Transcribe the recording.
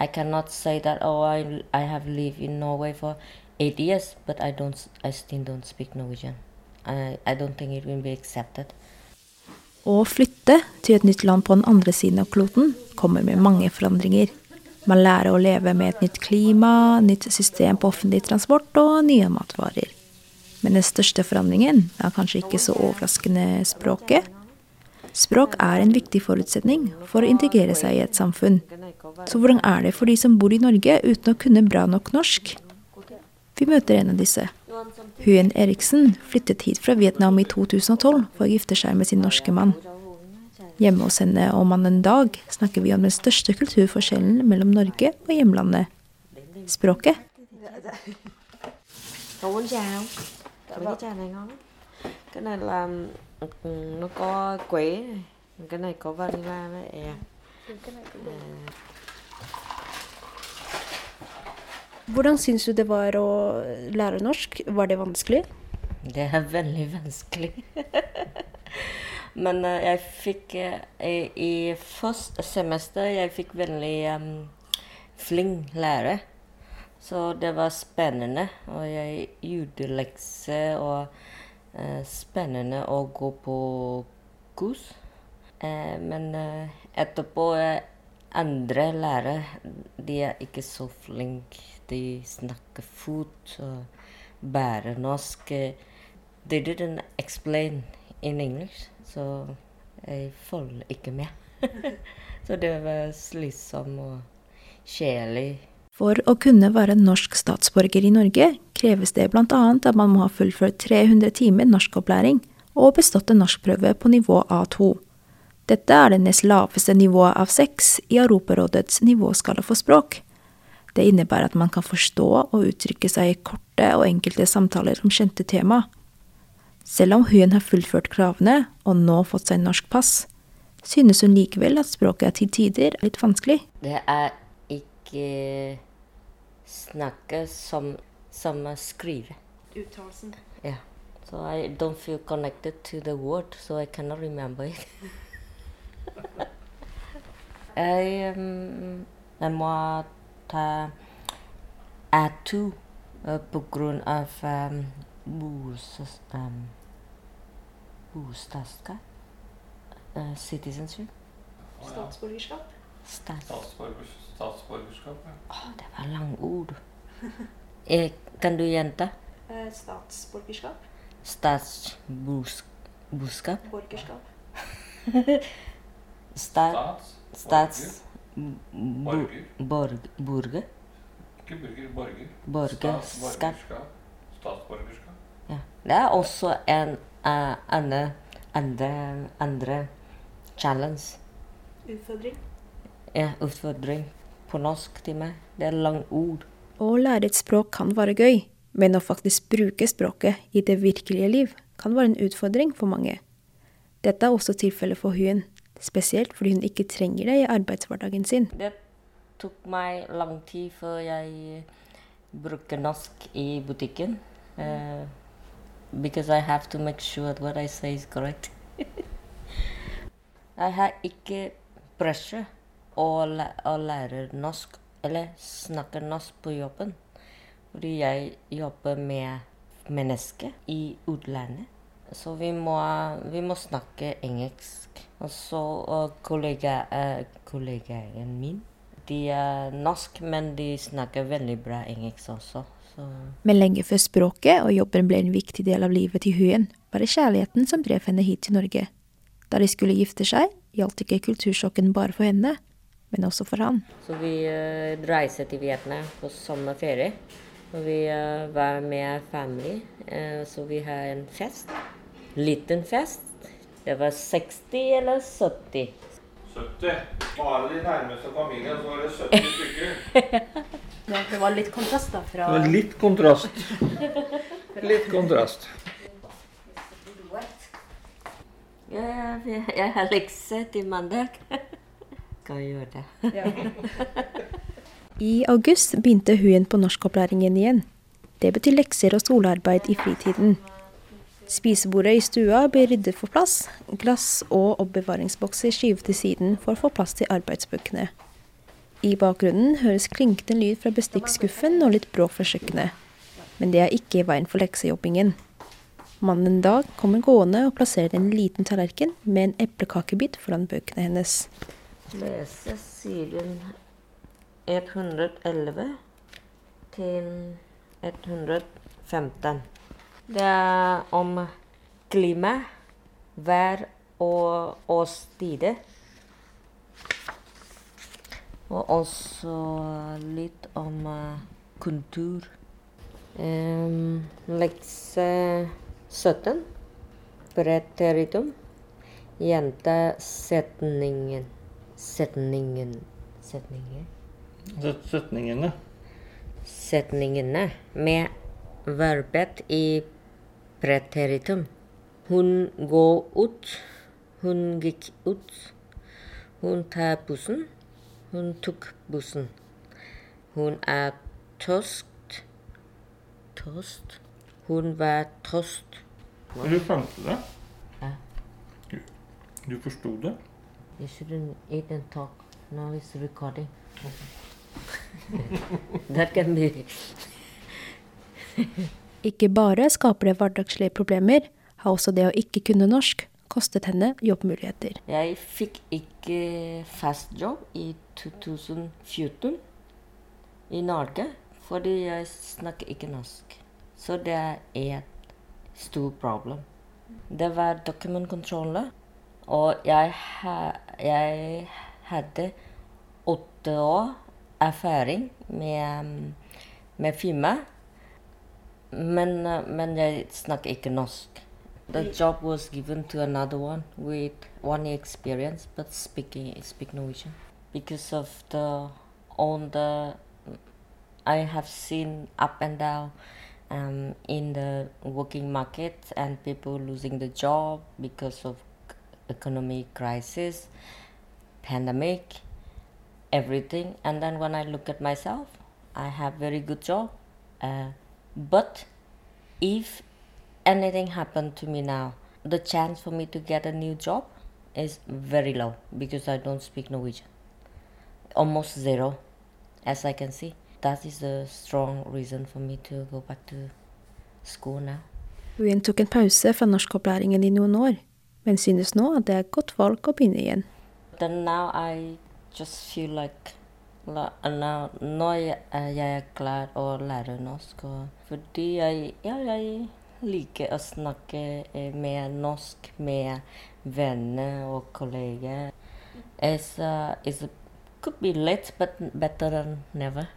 I cannot say that oh I I have lived in Norway for eight years, but I don't I still don't speak Norwegian. I I don't think it will be accepted. Å flytte til et nytt land på den andre siden av kloden kommer med mange forandringer. Man lærer å leve med et nytt klima, nytt system på offentlig transport og nye matvarer. Men den største forandringen er kanskje ikke så overraskende språket. Språk er en viktig forutsetning for å integrere seg i et samfunn. Så hvordan er det for de som bor i Norge uten å kunne bra nok norsk? Vi møter en av disse. Huen Eriksen flyttet hit fra Vietnam i 2012 for å gifte seg med sin norske mann. Hjemme hos henne om en dag snakker vi om den største kulturforskjellen mellom Norge og hjemlandet språket. Cái này là ừ, nó có quế này, cái này có vanilla với e. Hvordan syns du det var å lære norsk? Var det vanskelig? Det er veldig vanskelig. Men eh, jeg fikk eh, i, første semester jeg fikk veldig um, flink lærer. Så det var spennende. Og jeg gjorde lekser og uh, spennende å gå på kurs. Uh, men uh, etterpå andre lærere de er ikke så flinke. De snakker fort og bærer norsk. They didn't explain in English, så jeg følger ikke med. så det var slitsomt og kjedelig. For å kunne være norsk statsborger i Norge kreves det bl.a. at man må ha fullført 300 timer norskopplæring og bestått en norskprøve på nivå A2. Dette er det nest laveste nivået av seks i Europarådets nivåskala for språk. Det innebærer at man kan forstå og uttrykke seg i korte og enkelte samtaler om kjente tema. Selv om hun har fullført kravene og nå fått seg norsk pass, synes hun likevel at språket til tider er litt vanskelig. Det er ikke snakke som, som skrive. Uttalelsen. Yeah. So I don't feel connected to the word, so I cannot remember it. jeg, jeg må ta A2 pga. på grunn av um, um, bostadsskap. Uh, citizenship. Statsborgerskap. Stats. Statsborgerskap, ja. Åh, det var lange ord. Eh, kan du gjenta? Statsborgerskap. Statsborgerskap? Borgerskap. Stat, Stats. stats... Borger. Borg, borger? Ikke burger, borger. Borgerskap. Statsborgerskap. Statsborgerskap. Ja. Det er også en uh, andre, andre, andre challenge. Utfordring. Ja, utfordring på norsk til meg. Det er lange ord. Å lære et språk kan være gøy, men å faktisk bruke språket i det virkelige liv kan være en utfordring for mange. Dette er også tilfellet for Huen, spesielt fordi hun ikke trenger det i arbeidshverdagen sin. Det tok meg lang tid før jeg brukte norsk i butikken. Uh, because I have to make sure what I say is correct. jeg har ikke pressure å, læ å lære norsk, eller snakke norsk på jobben. Fordi jeg jobber med mennesker i utlandet. Så vi må, vi må snakke engelsk. Og så kollega, eh, kollegaen min De er norsk, men de snakker veldig bra engelsk også. Så Men lenge før språket og jobben ble en viktig del av livet til Huen, var det kjærligheten som drev henne hit til Norge. Da de skulle gifte seg, gjaldt ikke kultursjokken bare for henne, men også for han. Så vi uh, reiste til Vietnam på sommerferie. Og vi uh, var med familie, uh, så vi har en fest. Liten fest. Det var 60 eller 70. 70. Bare de nærmeste familiene, så var det 70 stykker. det var litt kontrast da fra Det var litt kontrast. Litt kontrast. Ja, jeg, jeg har lekser til mandag. Skal gjøre det. I august begynte hun på norskopplæringen igjen. Det betyr lekser og skolearbeid i fritiden. Spisebordet i stua blir ryddet for plass, glass og oppbevaringsbokser skyvet til siden for å få plass til arbeidsbøkene. I bakgrunnen høres klinkende lyd fra bestikkskuffen og litt bråk fra kjøkkenet. Men det er ikke i veien for leksejobbingen. Mannen en dag kommer gående og plasserer en liten tallerken med en eplekakebit foran bøkene hennes. Lese siden 111 til 115. Det er om klima, vær og årstider. Og også litt om uh, kultur. Um, lekse 17. Preteritum. Gjenta setningen. Setningen Setningen. Setningene. Setningene med verbet i preteritum. Hun går ut. Hun gikk ut. Hun tar bussen. Hun tok bussen. Hun er tost. Tost. Hun var tost. Du fant det? Ja. Du, du forsto det? You shouldn't eat and talk. Now it's recording. that can be. Ikke bare skaper det hverdagslige problemer, har også det å ikke kunne norsk kostet henne jobbmuligheter. Jeg fikk ikke fast jobb i 2014 i Norge fordi jeg snakker ikke norsk. Så det er et stort problem. Det var dokumentkontroller, og jeg, jeg hadde åtte år erfaring med, med firma, men, men jeg snakker ikke norsk. The job was given to another one with one year experience, but speaking speak Norwegian because of the all the I have seen up and down um, in the working market and people losing the job because of economic crisis, pandemic, everything. And then when I look at myself, I have very good job, uh, but if anything happened to me now, the chance for me to get a new job is very low because I don't speak Norwegian. Almost zero, as I can see. That is a strong reason for me to go back to school now. Hun tok en pause fra norskopplæringen i noen år, men synes nå at det er et godt valg å begynne igjen. Then now I just feel like la- Nå jeg, er klar å lære norsk. Fordi jeg, ja, jeg liker å snakke eh, med norsk med venner og kolleger. It's, uh, it's could be late, but better than never.